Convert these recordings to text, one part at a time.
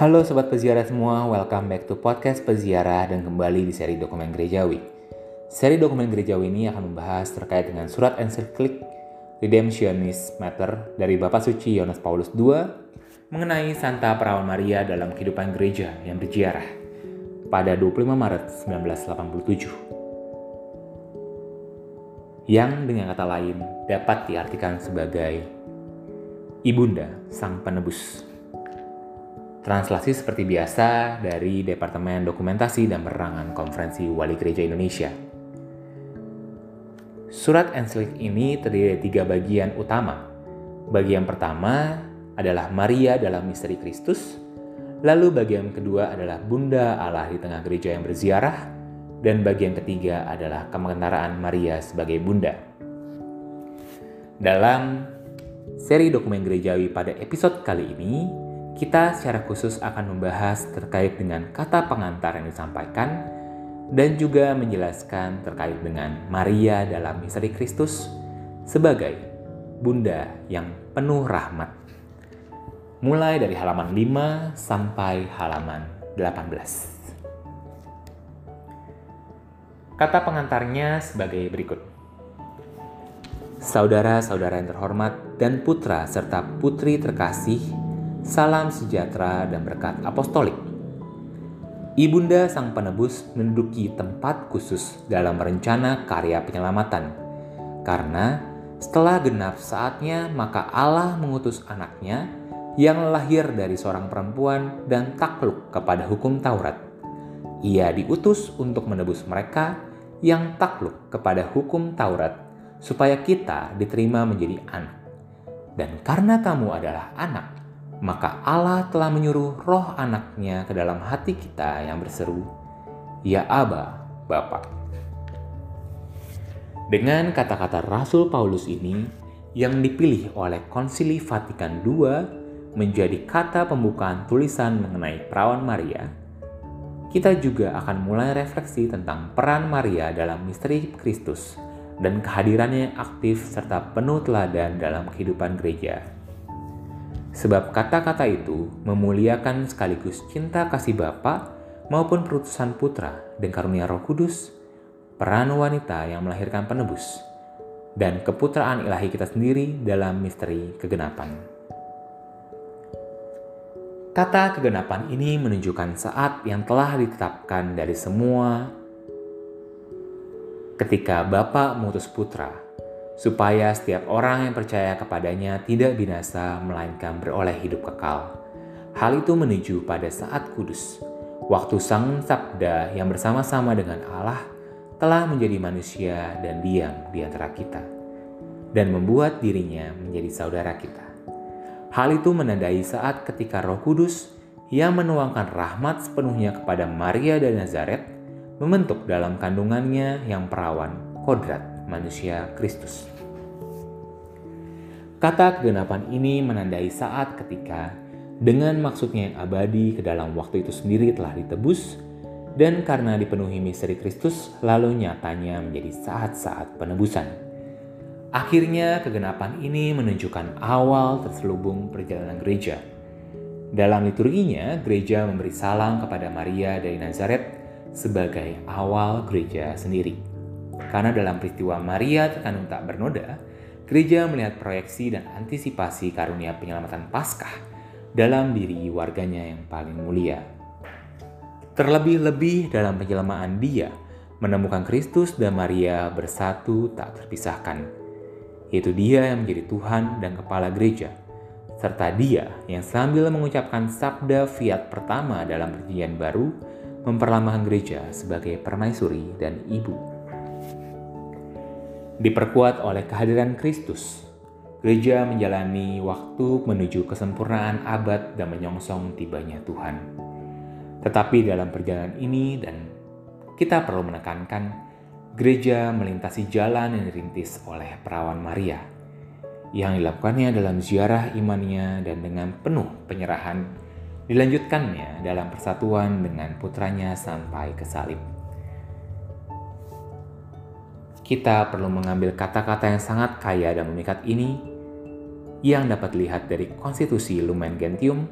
Halo Sobat Peziarah semua, welcome back to podcast Peziarah dan kembali di seri dokumen gerejawi. Seri dokumen gerejawi ini akan membahas terkait dengan surat ensiklik Redemptionist Matter dari Bapak Suci Yohanes Paulus II mengenai Santa Perawan Maria dalam kehidupan gereja yang berziarah pada 25 Maret 1987. Yang dengan kata lain dapat diartikan sebagai Ibunda Sang Penebus. Translasi seperti biasa dari Departemen Dokumentasi dan Perangan Konferensi Wali Gereja Indonesia. Surat ensiklik ini terdiri dari tiga bagian utama. Bagian pertama adalah Maria dalam misteri Kristus, lalu bagian kedua adalah Bunda Allah di tengah gereja yang berziarah, dan bagian ketiga adalah kementaraan Maria sebagai Bunda. Dalam seri dokumen gerejawi pada episode kali ini, kita secara khusus akan membahas terkait dengan kata pengantar yang disampaikan dan juga menjelaskan terkait dengan Maria dalam misteri Kristus sebagai bunda yang penuh rahmat. Mulai dari halaman 5 sampai halaman 18. Kata pengantarnya sebagai berikut. Saudara-saudara yang terhormat dan putra serta putri terkasih Salam sejahtera dan berkat apostolik. Ibunda Sang Penebus menduduki tempat khusus dalam rencana karya penyelamatan. Karena setelah genap saatnya maka Allah mengutus anaknya yang lahir dari seorang perempuan dan takluk kepada hukum Taurat. Ia diutus untuk menebus mereka yang takluk kepada hukum Taurat supaya kita diterima menjadi anak. Dan karena kamu adalah anak, maka Allah telah menyuruh roh anaknya ke dalam hati kita yang berseru, Ya Aba, Bapa. Dengan kata-kata Rasul Paulus ini, yang dipilih oleh Konsili Vatikan II menjadi kata pembukaan tulisan mengenai perawan Maria, kita juga akan mulai refleksi tentang peran Maria dalam misteri Kristus dan kehadirannya aktif serta penuh teladan dalam kehidupan gereja. Sebab kata-kata itu memuliakan sekaligus cinta kasih Bapa maupun perutusan putra dan karunia roh kudus, peran wanita yang melahirkan penebus, dan keputraan ilahi kita sendiri dalam misteri kegenapan. Kata kegenapan ini menunjukkan saat yang telah ditetapkan dari semua ketika Bapa mengutus putra supaya setiap orang yang percaya kepadanya tidak binasa melainkan beroleh hidup kekal. Hal itu menuju pada saat kudus, waktu Sang Sabda yang bersama-sama dengan Allah telah menjadi manusia dan diam di antara kita, dan membuat dirinya menjadi saudara kita. Hal itu menandai saat ketika Roh Kudus yang menuangkan rahmat sepenuhnya kepada Maria dan Nazaret membentuk dalam kandungannya yang perawan kodrat manusia Kristus. Kata kegenapan ini menandai saat ketika dengan maksudnya yang abadi ke dalam waktu itu sendiri telah ditebus dan karena dipenuhi misteri Kristus lalu nyatanya menjadi saat-saat penebusan. Akhirnya kegenapan ini menunjukkan awal terselubung perjalanan gereja. Dalam liturginya, gereja memberi salam kepada Maria dari Nazaret sebagai awal gereja sendiri. Karena dalam peristiwa Maria terkandung tak bernoda, gereja melihat proyeksi dan antisipasi karunia penyelamatan Paskah dalam diri warganya yang paling mulia. Terlebih-lebih dalam penyelamaan dia, menemukan Kristus dan Maria bersatu tak terpisahkan. Itu dia yang menjadi Tuhan dan Kepala Gereja, serta dia yang sambil mengucapkan sabda fiat pertama dalam perjanjian baru, memperlambangkan gereja sebagai permaisuri dan ibu diperkuat oleh kehadiran Kristus. Gereja menjalani waktu menuju kesempurnaan abad dan menyongsong tibanya Tuhan. Tetapi dalam perjalanan ini dan kita perlu menekankan gereja melintasi jalan yang dirintis oleh perawan Maria yang dilakukannya dalam ziarah imannya dan dengan penuh penyerahan dilanjutkannya dalam persatuan dengan putranya sampai ke salib kita perlu mengambil kata-kata yang sangat kaya dan memikat ini yang dapat dilihat dari konstitusi Lumen Gentium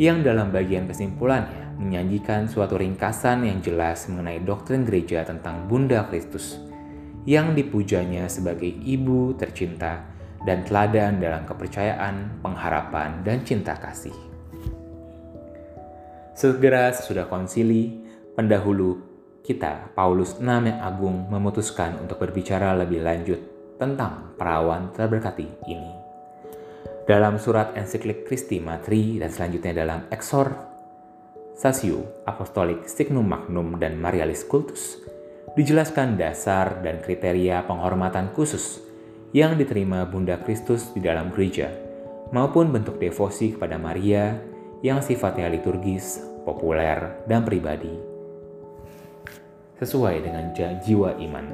yang dalam bagian kesimpulannya menyajikan suatu ringkasan yang jelas mengenai doktrin gereja tentang Bunda Kristus yang dipujanya sebagai ibu tercinta dan teladan dalam kepercayaan, pengharapan, dan cinta kasih. Segera sesudah konsili, pendahulu kita, Paulus yang agung, memutuskan untuk berbicara lebih lanjut tentang perawan terberkati ini. Dalam surat ensiklik Christi Matri dan selanjutnya dalam Exhortatio Apostolic Signum Magnum dan Marialis Cultus, dijelaskan dasar dan kriteria penghormatan khusus yang diterima Bunda Kristus di dalam gereja, maupun bentuk devosi kepada Maria yang sifatnya liturgis, populer, dan pribadi, sesuai dengan jiwa iman.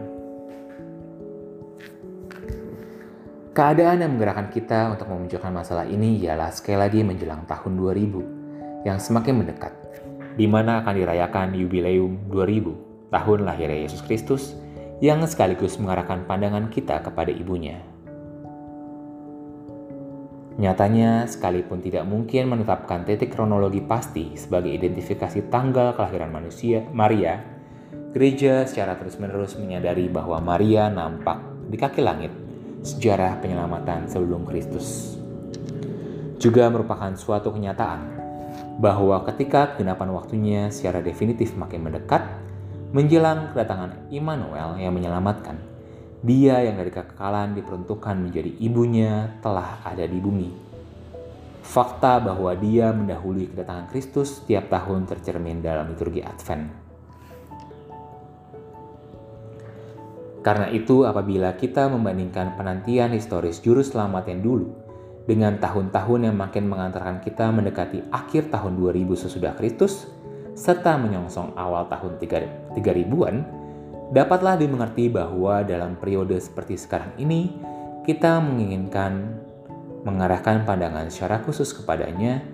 Keadaan yang menggerakkan kita untuk memunculkan masalah ini ialah sekali lagi menjelang tahun 2000 yang semakin mendekat, di mana akan dirayakan Yubileum 2000, tahun lahirnya Yesus Kristus, yang sekaligus mengarahkan pandangan kita kepada ibunya. Nyatanya, sekalipun tidak mungkin menetapkan titik kronologi pasti sebagai identifikasi tanggal kelahiran manusia Maria, gereja secara terus-menerus menyadari bahwa Maria nampak di kaki langit sejarah penyelamatan sebelum Kristus. Juga merupakan suatu kenyataan bahwa ketika kegenapan waktunya secara definitif makin mendekat, menjelang kedatangan Immanuel yang menyelamatkan, dia yang dari kekekalan diperuntukkan menjadi ibunya telah ada di bumi. Fakta bahwa dia mendahului kedatangan Kristus setiap tahun tercermin dalam liturgi Advent. Karena itu, apabila kita membandingkan penantian historis juru selamat yang dulu dengan tahun-tahun yang makin mengantarkan kita mendekati akhir tahun 2000 sesudah Kristus, serta menyongsong awal tahun 3000-an, dapatlah dimengerti bahwa dalam periode seperti sekarang ini, kita menginginkan mengarahkan pandangan secara khusus kepadanya,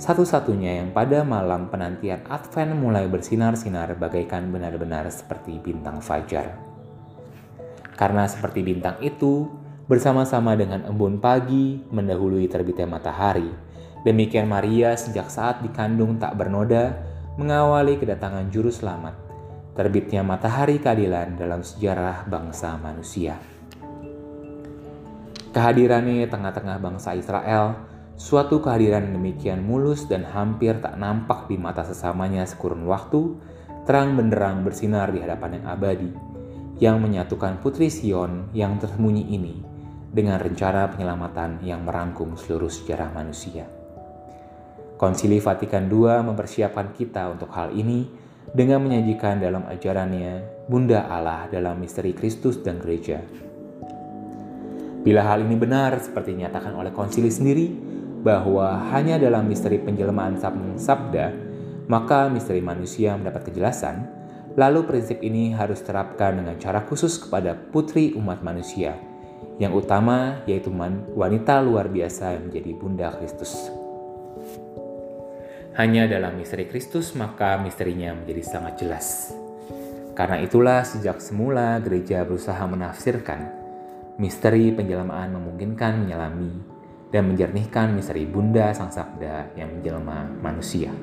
satu-satunya yang pada malam penantian Advent mulai bersinar-sinar bagaikan benar-benar seperti bintang fajar. Karena seperti bintang itu, bersama-sama dengan embun pagi mendahului terbitnya matahari. Demikian Maria sejak saat dikandung tak bernoda mengawali kedatangan juru selamat, terbitnya matahari keadilan dalam sejarah bangsa manusia. Kehadirannya tengah-tengah bangsa Israel, suatu kehadiran demikian mulus dan hampir tak nampak di mata sesamanya sekurun waktu, terang benderang bersinar di hadapan yang abadi yang menyatukan Putri Sion yang tersembunyi ini dengan rencana penyelamatan yang merangkum seluruh sejarah manusia. Konsili Vatikan II mempersiapkan kita untuk hal ini dengan menyajikan dalam ajarannya Bunda Allah dalam misteri Kristus dan gereja. Bila hal ini benar seperti dinyatakan oleh konsili sendiri, bahwa hanya dalam misteri penjelmaan sabda, maka misteri manusia mendapat kejelasan, Lalu prinsip ini harus terapkan dengan cara khusus kepada putri umat manusia. Yang utama yaitu wanita luar biasa yang menjadi Bunda Kristus. Hanya dalam misteri Kristus maka misterinya menjadi sangat jelas. Karena itulah sejak semula gereja berusaha menafsirkan misteri penjelamaan memungkinkan menyelami dan menjernihkan misteri Bunda Sang Sabda yang menjelma manusia.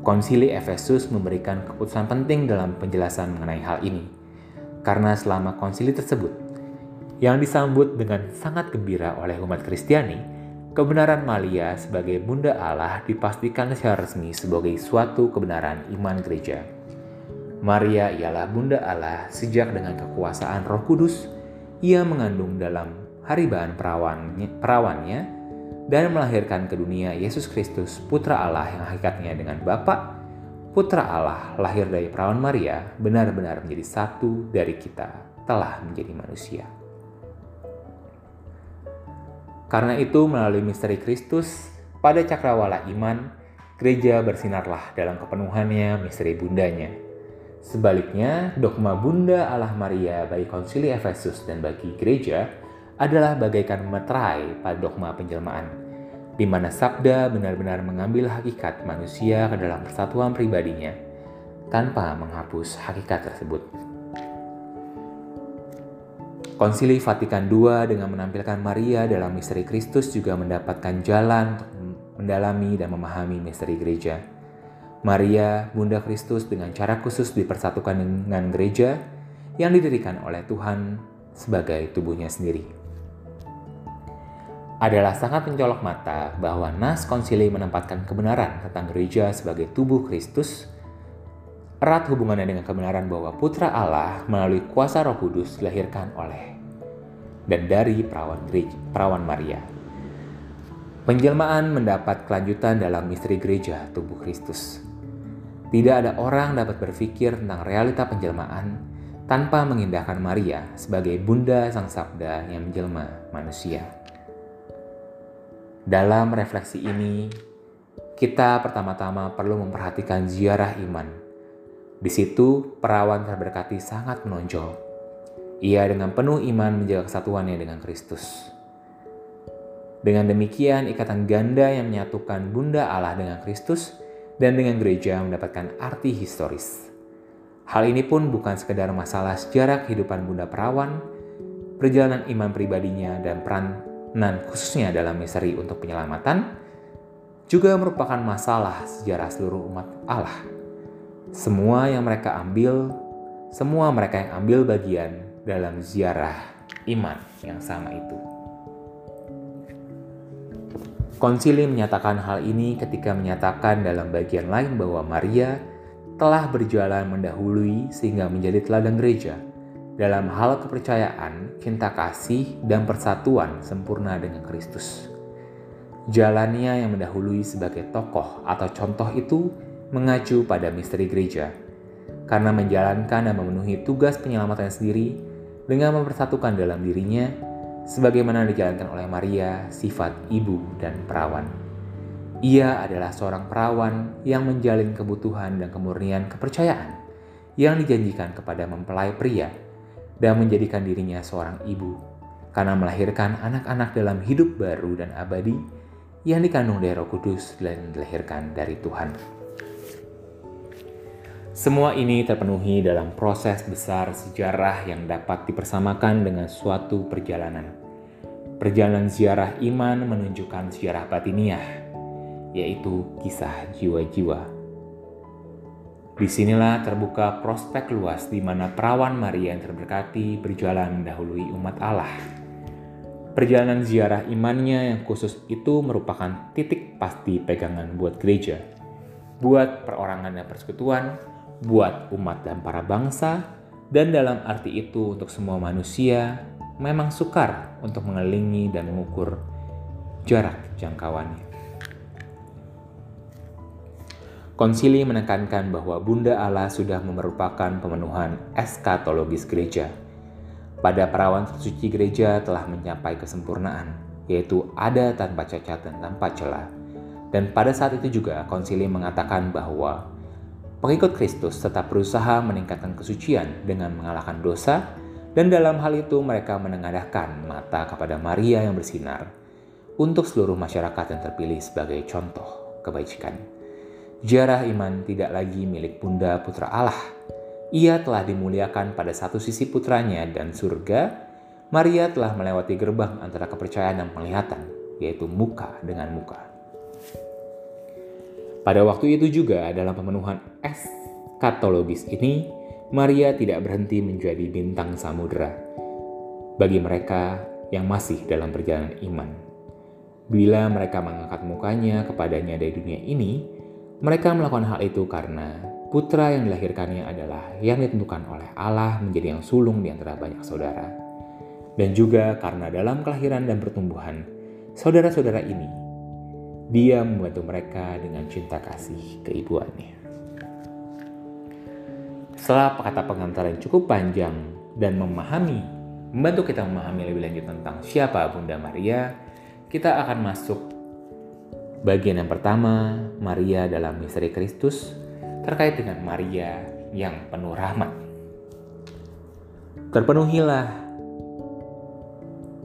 Konsili Efesus memberikan keputusan penting dalam penjelasan mengenai hal ini. Karena selama konsili tersebut, yang disambut dengan sangat gembira oleh umat Kristiani, kebenaran Malia sebagai Bunda Allah dipastikan secara resmi sebagai suatu kebenaran iman gereja. Maria ialah Bunda Allah sejak dengan kekuasaan Roh Kudus, ia mengandung dalam haribaan perawannya, perawannya dan melahirkan ke dunia Yesus Kristus, Putra Allah yang hakikatnya dengan Bapa, Putra Allah lahir dari perawan Maria, benar-benar menjadi satu dari kita, telah menjadi manusia. Karena itu, melalui misteri Kristus, pada cakrawala iman, gereja bersinarlah dalam kepenuhannya misteri bundanya. Sebaliknya, dogma Bunda Allah Maria bagi konsili Efesus dan bagi gereja adalah bagaikan meterai pada dogma penjelmaan, di mana sabda benar-benar mengambil hakikat manusia ke dalam persatuan pribadinya tanpa menghapus hakikat tersebut. Konsili Vatikan II dengan menampilkan Maria dalam misteri Kristus juga mendapatkan jalan untuk mendalami dan memahami misteri gereja. Maria, Bunda Kristus dengan cara khusus dipersatukan dengan gereja yang didirikan oleh Tuhan sebagai tubuhnya sendiri. Adalah sangat mencolok mata bahwa Nas Konsili menempatkan kebenaran tentang gereja sebagai tubuh Kristus erat hubungannya dengan kebenaran bahwa putra Allah melalui kuasa roh kudus dilahirkan oleh dan dari perawan, gereja, perawan Maria. Penjelmaan mendapat kelanjutan dalam misteri gereja tubuh Kristus. Tidak ada orang dapat berpikir tentang realita penjelmaan tanpa mengindahkan Maria sebagai bunda sang sabda yang menjelma manusia. Dalam refleksi ini, kita pertama-tama perlu memperhatikan ziarah iman di situ perawan terberkati sangat menonjol. Ia dengan penuh iman menjaga kesatuannya dengan Kristus. Dengan demikian ikatan ganda yang menyatukan Bunda Allah dengan Kristus dan dengan gereja mendapatkan arti historis. Hal ini pun bukan sekedar masalah sejarah kehidupan Bunda Perawan, perjalanan iman pribadinya dan peranan khususnya dalam misteri untuk penyelamatan, juga merupakan masalah sejarah seluruh umat Allah semua yang mereka ambil, semua mereka yang ambil bagian dalam ziarah iman yang sama itu. Konsili menyatakan hal ini ketika menyatakan dalam bagian lain bahwa Maria telah berjalan mendahului sehingga menjadi teladan gereja dalam hal kepercayaan, cinta kasih, dan persatuan sempurna dengan Kristus. Jalannya yang mendahului sebagai tokoh atau contoh itu mengacu pada misteri gereja, karena menjalankan dan memenuhi tugas penyelamatannya sendiri dengan mempersatukan dalam dirinya, sebagaimana dijalankan oleh Maria, sifat ibu dan perawan. Ia adalah seorang perawan yang menjalin kebutuhan dan kemurnian kepercayaan yang dijanjikan kepada mempelai pria dan menjadikan dirinya seorang ibu karena melahirkan anak-anak dalam hidup baru dan abadi yang dikandung dari Roh Kudus dan dilahirkan dari Tuhan. Semua ini terpenuhi dalam proses besar sejarah yang dapat dipersamakan dengan suatu perjalanan. Perjalanan ziarah iman menunjukkan sejarah batiniah, yaitu kisah jiwa-jiwa. Di sinilah terbuka prospek luas di mana perawan Maria yang terberkati berjalan mendahului umat Allah. Perjalanan ziarah imannya yang khusus itu merupakan titik pasti pegangan buat gereja, buat perorangan dan persekutuan, buat umat dan para bangsa, dan dalam arti itu untuk semua manusia memang sukar untuk mengelilingi dan mengukur jarak jangkauannya. Konsili menekankan bahwa Bunda Allah sudah memerupakan pemenuhan eskatologis gereja. Pada perawan tersuci gereja telah mencapai kesempurnaan, yaitu ada tanpa cacat dan tanpa celah. Dan pada saat itu juga konsili mengatakan bahwa Pengikut Kristus tetap berusaha meningkatkan kesucian dengan mengalahkan dosa, dan dalam hal itu mereka menengadahkan mata kepada Maria yang bersinar untuk seluruh masyarakat yang terpilih sebagai contoh kebajikan. Jarah iman tidak lagi milik Bunda Putra Allah. Ia telah dimuliakan pada satu sisi putranya dan surga. Maria telah melewati gerbang antara kepercayaan dan penglihatan, yaitu muka dengan muka. Pada waktu itu juga dalam pemenuhan eskatologis ini, Maria tidak berhenti menjadi bintang samudera bagi mereka yang masih dalam perjalanan iman. Bila mereka mengangkat mukanya kepadanya dari dunia ini, mereka melakukan hal itu karena putra yang dilahirkannya adalah yang ditentukan oleh Allah menjadi yang sulung di antara banyak saudara. Dan juga karena dalam kelahiran dan pertumbuhan, saudara-saudara ini dia membantu mereka dengan cinta kasih keibuannya. Setelah kata pengantar yang cukup panjang dan memahami, membantu kita memahami lebih lanjut tentang siapa Bunda Maria, kita akan masuk bagian yang pertama, Maria dalam misteri Kristus, terkait dengan Maria yang penuh rahmat. Terpenuhilah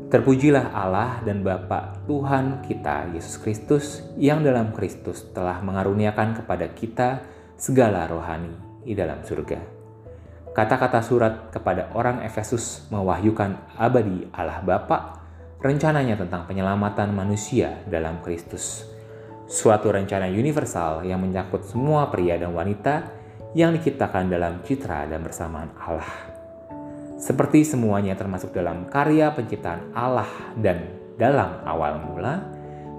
Terpujilah Allah dan Bapa Tuhan kita Yesus Kristus yang dalam Kristus telah mengaruniakan kepada kita segala rohani di dalam surga. Kata-kata surat kepada orang Efesus mewahyukan abadi Allah Bapa rencananya tentang penyelamatan manusia dalam Kristus. Suatu rencana universal yang menyangkut semua pria dan wanita yang diciptakan dalam citra dan bersamaan Allah. Seperti semuanya termasuk dalam karya penciptaan Allah dan dalam awal mula,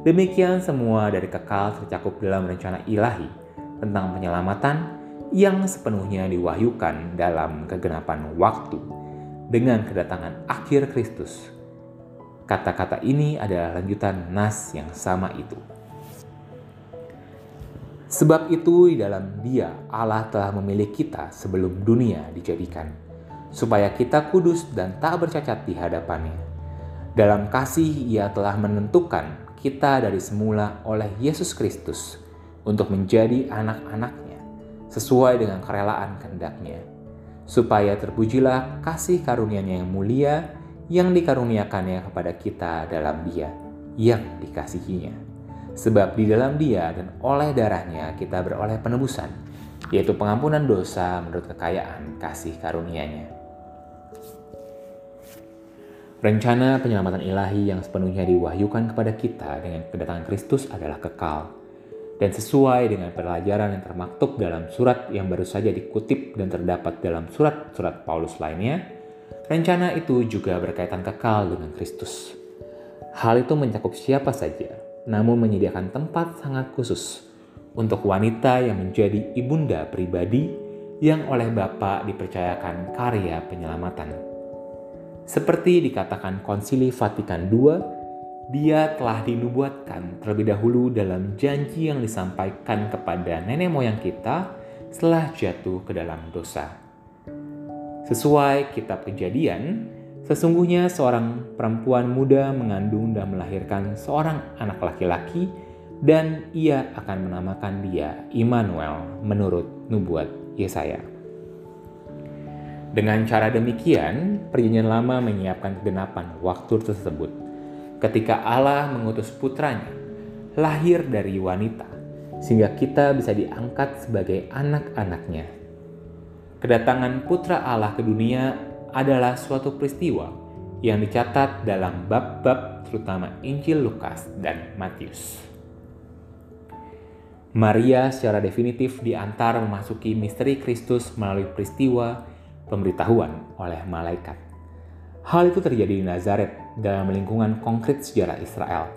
demikian semua dari kekal tercakup dalam rencana ilahi tentang penyelamatan yang sepenuhnya diwahyukan dalam kegenapan waktu dengan kedatangan akhir Kristus. Kata-kata ini adalah lanjutan nas yang sama itu. Sebab itu di dalam dia Allah telah memilih kita sebelum dunia dijadikan, supaya kita kudus dan tak bercacat di hadapannya. Dalam kasih ia telah menentukan kita dari semula oleh Yesus Kristus untuk menjadi anak-anaknya, sesuai dengan kerelaan kehendaknya, supaya terpujilah kasih karunia-Nya yang mulia yang dikaruniakannya kepada kita dalam dia yang dikasihinya Sebab di dalam dia dan oleh darahnya kita beroleh penebusan, yaitu pengampunan dosa menurut kekayaan kasih karunia-Nya. Rencana penyelamatan ilahi yang sepenuhnya diwahyukan kepada kita dengan kedatangan Kristus adalah kekal dan sesuai dengan pelajaran yang termaktub dalam surat yang baru saja dikutip dan terdapat dalam surat-surat Paulus lainnya, rencana itu juga berkaitan kekal dengan Kristus. Hal itu mencakup siapa saja, namun menyediakan tempat sangat khusus untuk wanita yang menjadi ibunda pribadi yang oleh Bapa dipercayakan karya penyelamatan. Seperti dikatakan Konsili Vatikan II, dia telah dinubuatkan terlebih dahulu dalam janji yang disampaikan kepada nenek moyang kita setelah jatuh ke dalam dosa. Sesuai kitab kejadian, Sesungguhnya seorang perempuan muda mengandung dan melahirkan seorang anak laki-laki dan ia akan menamakan dia Immanuel menurut nubuat Yesaya. Dengan cara demikian, perjanjian lama menyiapkan kegenapan waktu tersebut ketika Allah mengutus putranya lahir dari wanita sehingga kita bisa diangkat sebagai anak-anaknya. Kedatangan putra Allah ke dunia adalah suatu peristiwa yang dicatat dalam bab-bab terutama Injil Lukas dan Matius. Maria secara definitif diantar memasuki misteri Kristus melalui peristiwa pemberitahuan oleh malaikat. Hal itu terjadi di Nazaret dalam lingkungan konkret sejarah Israel,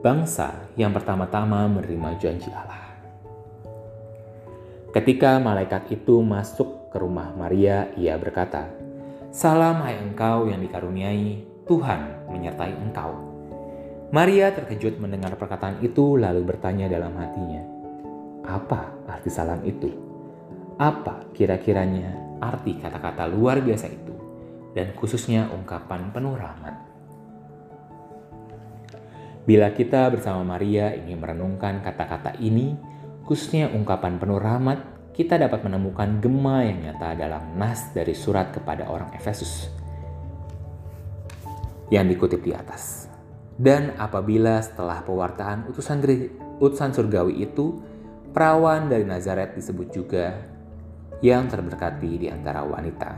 bangsa yang pertama-tama menerima janji Allah. Ketika malaikat itu masuk ke rumah Maria, ia berkata, Salam hai engkau yang dikaruniai, Tuhan menyertai engkau. Maria terkejut mendengar perkataan itu lalu bertanya dalam hatinya, apa arti salam itu? Apa kira-kiranya arti kata-kata luar biasa itu? Dan khususnya ungkapan penuh rahmat. Bila kita bersama Maria ingin merenungkan kata-kata ini, khususnya ungkapan penuh rahmat, kita dapat menemukan gema yang nyata dalam nas dari surat kepada orang Efesus yang dikutip di atas. Dan apabila setelah pewartaan utusan, utusan surgawi itu, perawan dari Nazaret disebut juga yang terberkati di antara wanita.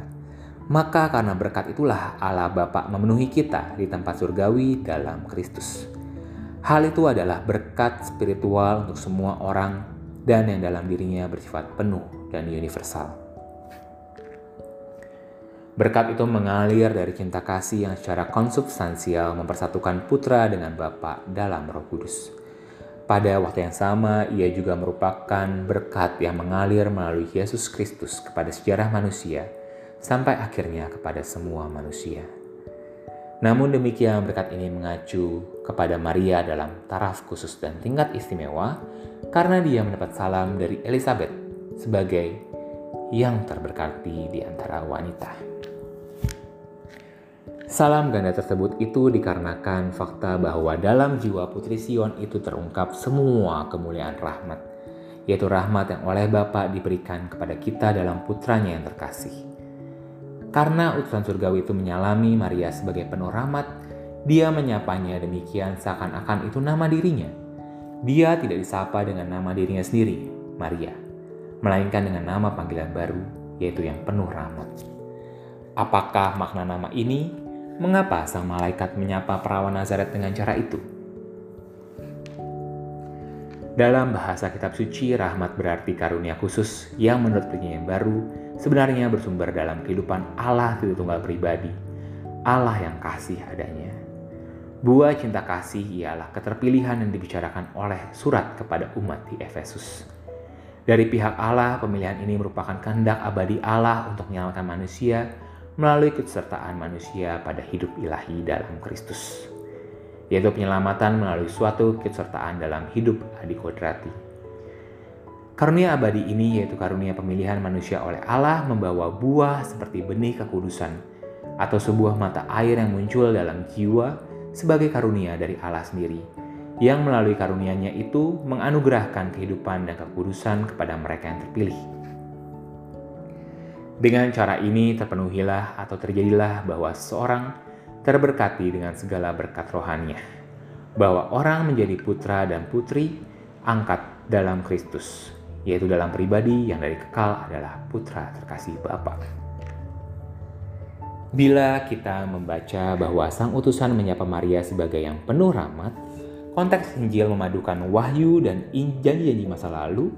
Maka karena berkat itulah Allah Bapa memenuhi kita di tempat surgawi dalam Kristus. Hal itu adalah berkat spiritual untuk semua orang dan yang dalam dirinya bersifat penuh dan universal. Berkat itu mengalir dari cinta kasih yang secara konsubstansial mempersatukan putra dengan Bapa dalam roh kudus. Pada waktu yang sama, ia juga merupakan berkat yang mengalir melalui Yesus Kristus kepada sejarah manusia, sampai akhirnya kepada semua manusia. Namun demikian berkat ini mengacu kepada Maria dalam taraf khusus dan tingkat istimewa karena dia mendapat salam dari Elizabeth sebagai yang terberkati di antara wanita. Salam ganda tersebut itu dikarenakan fakta bahwa dalam jiwa Putri Sion itu terungkap semua kemuliaan rahmat, yaitu rahmat yang oleh Bapa diberikan kepada kita dalam putranya yang terkasih. Karena utusan surgawi itu menyalami Maria sebagai penuh rahmat, dia menyapanya demikian seakan-akan itu nama dirinya. Dia tidak disapa dengan nama dirinya sendiri, Maria, melainkan dengan nama panggilan baru, yaitu yang penuh rahmat. Apakah makna nama ini? Mengapa sang malaikat menyapa perawan Nazaret dengan cara itu? Dalam bahasa kitab suci, rahmat berarti karunia khusus yang menurut perjanjian baru sebenarnya bersumber dalam kehidupan Allah Tritunggal pribadi, Allah yang kasih adanya. Buah cinta kasih ialah keterpilihan yang dibicarakan oleh surat kepada umat di Efesus. Dari pihak Allah, pemilihan ini merupakan kehendak abadi Allah untuk menyelamatkan manusia melalui kesertaan manusia pada hidup ilahi dalam Kristus yaitu penyelamatan melalui suatu kesertaan dalam hidup adikodrati. Karunia abadi ini yaitu karunia pemilihan manusia oleh Allah membawa buah seperti benih kekudusan atau sebuah mata air yang muncul dalam jiwa sebagai karunia dari Allah sendiri yang melalui karunianya itu menganugerahkan kehidupan dan kekudusan kepada mereka yang terpilih. Dengan cara ini terpenuhilah atau terjadilah bahwa seorang terberkati dengan segala berkat rohaninya, bahwa orang menjadi putra dan putri angkat dalam Kristus, yaitu dalam pribadi yang dari kekal adalah putra terkasih Bapa. Bila kita membaca bahwa sang utusan menyapa Maria sebagai yang penuh rahmat, konteks Injil memadukan wahyu dan janji-janji masa lalu,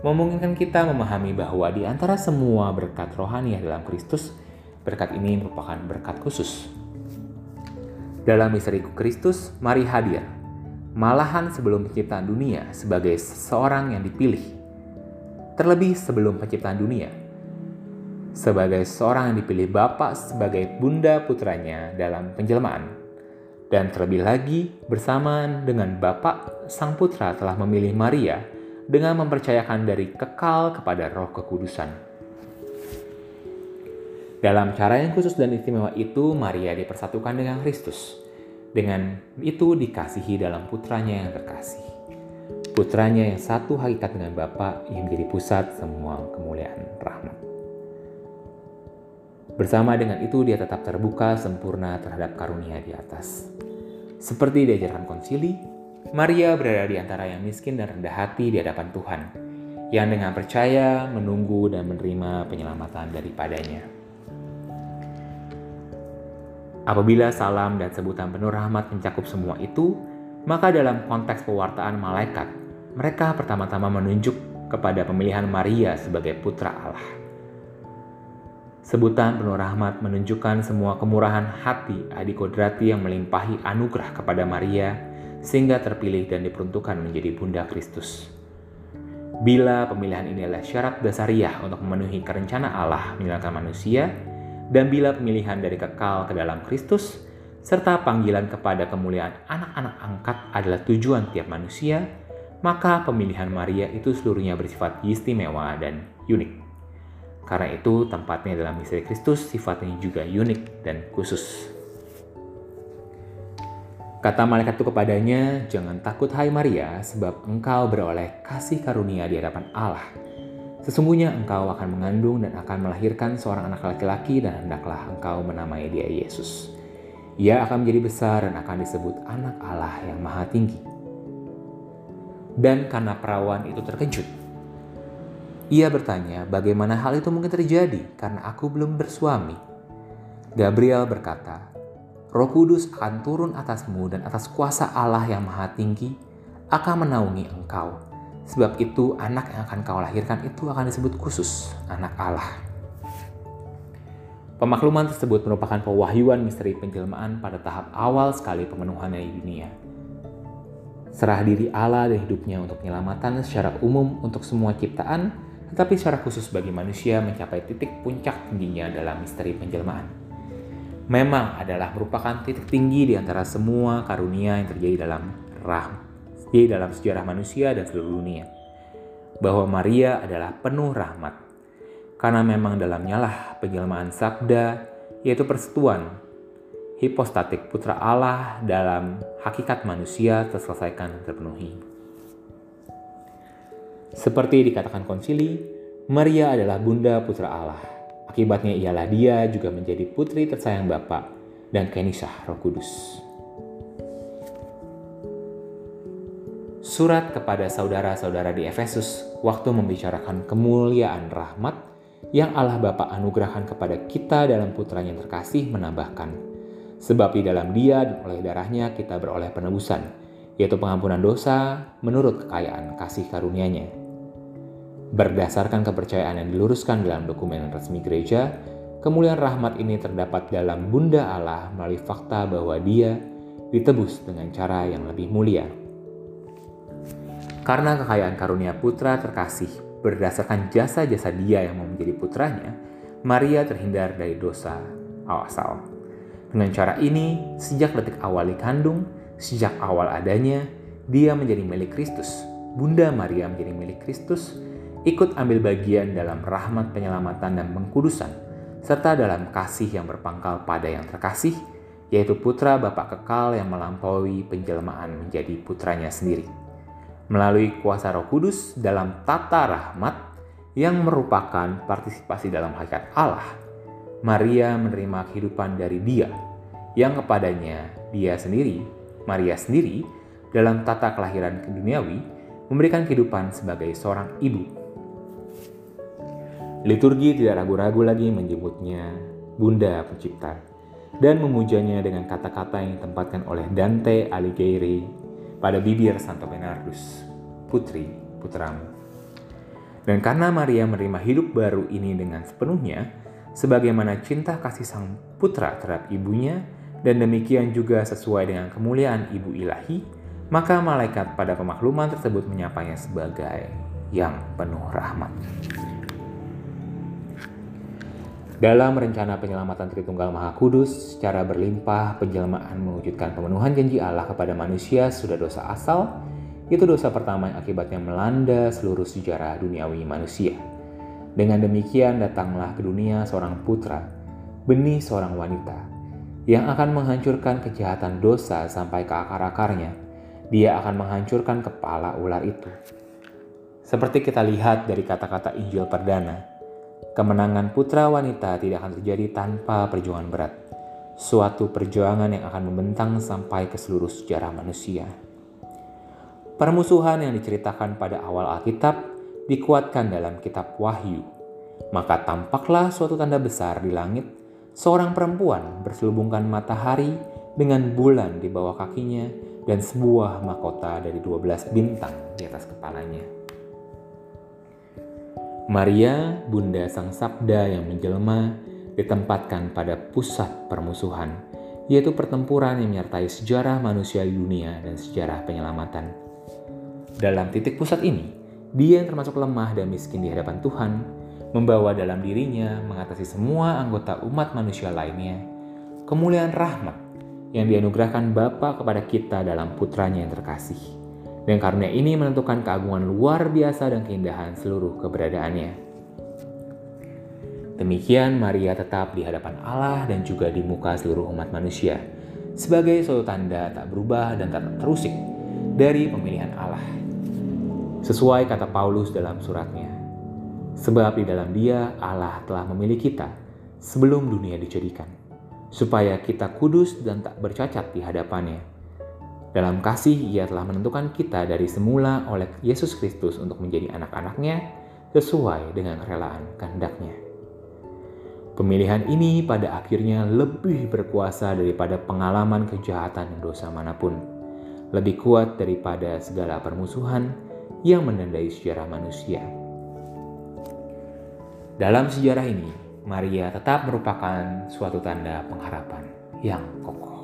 memungkinkan kita memahami bahwa di antara semua berkat rohani dalam Kristus, berkat ini merupakan berkat khusus dalam misteri Kristus, Mari hadir, malahan sebelum penciptaan dunia sebagai seseorang yang dipilih. Terlebih sebelum penciptaan dunia, sebagai seorang yang dipilih Bapa sebagai bunda putranya dalam penjelmaan. Dan terlebih lagi, bersamaan dengan Bapa, Sang Putra telah memilih Maria dengan mempercayakan dari kekal kepada roh kekudusan dalam cara yang khusus dan istimewa itu, Maria dipersatukan dengan Kristus. Dengan itu dikasihi dalam putranya yang terkasih. Putranya yang satu hakikat dengan Bapa yang menjadi pusat semua kemuliaan rahmat. Bersama dengan itu dia tetap terbuka sempurna terhadap karunia di atas. Seperti diajarkan konsili, Maria berada di antara yang miskin dan rendah hati di hadapan Tuhan, yang dengan percaya menunggu dan menerima penyelamatan daripadanya. Apabila salam dan sebutan penuh rahmat mencakup semua itu, maka dalam konteks pewartaan malaikat, mereka pertama-tama menunjuk kepada pemilihan Maria sebagai putra Allah. Sebutan penuh rahmat menunjukkan semua kemurahan hati adikodrati yang melimpahi anugerah kepada Maria sehingga terpilih dan diperuntukkan menjadi Bunda Kristus. Bila pemilihan ini adalah syarat dasariah untuk memenuhi kerencana Allah menyelamatkan manusia, dan bila pemilihan dari kekal ke dalam Kristus, serta panggilan kepada kemuliaan anak-anak angkat adalah tujuan tiap manusia, maka pemilihan Maria itu seluruhnya bersifat istimewa dan unik. Karena itu, tempatnya dalam misteri Kristus sifatnya juga unik dan khusus. Kata malaikat itu kepadanya, "Jangan takut, hai Maria, sebab engkau beroleh kasih karunia di hadapan Allah." Sesungguhnya engkau akan mengandung dan akan melahirkan seorang anak laki-laki dan hendaklah engkau menamai dia Yesus. Ia akan menjadi besar dan akan disebut anak Allah yang maha tinggi. Dan karena perawan itu terkejut, ia bertanya bagaimana hal itu mungkin terjadi karena aku belum bersuami. Gabriel berkata, Roh Kudus akan turun atasmu dan atas kuasa Allah yang maha tinggi akan menaungi engkau Sebab itu anak yang akan kau lahirkan itu akan disebut khusus, anak Allah. Pemakluman tersebut merupakan pewahyuan misteri penjelmaan pada tahap awal sekali pemenuhan di dunia. Serah diri Allah dan hidupnya untuk penyelamatan secara umum untuk semua ciptaan, tetapi secara khusus bagi manusia mencapai titik puncak tingginya dalam misteri penjelmaan. Memang adalah merupakan titik tinggi di antara semua karunia yang terjadi dalam rahmat di dalam sejarah manusia dan seluruh dunia. Bahwa Maria adalah penuh rahmat. Karena memang dalamnya lah penjelmaan sabda, yaitu persatuan hipostatik putra Allah dalam hakikat manusia terselesaikan dan terpenuhi. Seperti dikatakan konsili, Maria adalah bunda putra Allah. Akibatnya ialah dia juga menjadi putri tersayang Bapa dan kenisah Roh Kudus. surat kepada saudara-saudara di Efesus waktu membicarakan kemuliaan rahmat yang Allah Bapa anugerahkan kepada kita dalam putranya yang terkasih menambahkan, sebab di dalam dia dan oleh darahnya kita beroleh penebusan, yaitu pengampunan dosa menurut kekayaan kasih karunia-Nya. Berdasarkan kepercayaan yang diluruskan dalam dokumen resmi gereja, kemuliaan rahmat ini terdapat dalam Bunda Allah melalui fakta bahwa Dia ditebus dengan cara yang lebih mulia. Karena kekayaan karunia putra terkasih berdasarkan jasa-jasa dia yang mau menjadi putranya, Maria terhindar dari dosa asal. Dengan cara ini, sejak detik awal dikandung, sejak awal adanya, dia menjadi milik Kristus. Bunda Maria menjadi milik Kristus, ikut ambil bagian dalam rahmat penyelamatan dan pengkudusan, serta dalam kasih yang berpangkal pada yang terkasih, yaitu putra Bapa kekal yang melampaui penjelmaan menjadi putranya sendiri. Melalui kuasa roh kudus dalam tata rahmat yang merupakan partisipasi dalam hakikat Allah, Maria menerima kehidupan dari dia yang kepadanya dia sendiri, Maria sendiri, dalam tata kelahiran duniawi, memberikan kehidupan sebagai seorang ibu. Liturgi tidak ragu-ragu lagi menyebutnya Bunda Pencipta dan memujanya dengan kata-kata yang ditempatkan oleh Dante Alighieri pada bibir Santo Bernardus, putri putramu. Dan karena Maria menerima hidup baru ini dengan sepenuhnya, sebagaimana cinta kasih sang putra terhadap ibunya, dan demikian juga sesuai dengan kemuliaan ibu ilahi, maka malaikat pada pemakluman tersebut menyapanya sebagai yang penuh rahmat. Dalam rencana penyelamatan Tritunggal Maha Kudus, secara berlimpah penjelmaan mewujudkan pemenuhan janji Allah kepada manusia sudah dosa asal, itu dosa pertama yang akibatnya melanda seluruh sejarah duniawi manusia. Dengan demikian datanglah ke dunia seorang putra, benih seorang wanita, yang akan menghancurkan kejahatan dosa sampai ke akar-akarnya. Dia akan menghancurkan kepala ular itu. Seperti kita lihat dari kata-kata Injil perdana, Kemenangan putra wanita tidak akan terjadi tanpa perjuangan berat. Suatu perjuangan yang akan membentang sampai ke seluruh sejarah manusia. Permusuhan yang diceritakan pada awal Alkitab dikuatkan dalam kitab Wahyu. Maka tampaklah suatu tanda besar di langit, seorang perempuan berselubungkan matahari dengan bulan di bawah kakinya dan sebuah mahkota dari 12 bintang di atas kepalanya. Maria, Bunda Sang Sabda yang menjelma, ditempatkan pada pusat permusuhan, yaitu pertempuran yang menyertai sejarah manusia dunia dan sejarah penyelamatan. Dalam titik pusat ini, dia yang termasuk lemah dan miskin di hadapan Tuhan, membawa dalam dirinya mengatasi semua anggota umat manusia lainnya, kemuliaan rahmat yang dianugerahkan Bapa kepada kita dalam putranya yang terkasih. Dan karunia ini menentukan keagungan luar biasa dan keindahan seluruh keberadaannya. Demikian Maria tetap di hadapan Allah dan juga di muka seluruh umat manusia sebagai suatu tanda tak berubah dan tak terusik dari pemilihan Allah. Sesuai kata Paulus dalam suratnya, sebab di dalam dia Allah telah memilih kita sebelum dunia dijadikan, supaya kita kudus dan tak bercacat di hadapannya dalam kasih ia telah menentukan kita dari semula oleh Yesus Kristus untuk menjadi anak-anaknya sesuai dengan kerelaan kehendaknya. Pemilihan ini pada akhirnya lebih berkuasa daripada pengalaman kejahatan dan dosa mana pun. Lebih kuat daripada segala permusuhan yang menandai sejarah manusia. Dalam sejarah ini, Maria tetap merupakan suatu tanda pengharapan yang kokoh.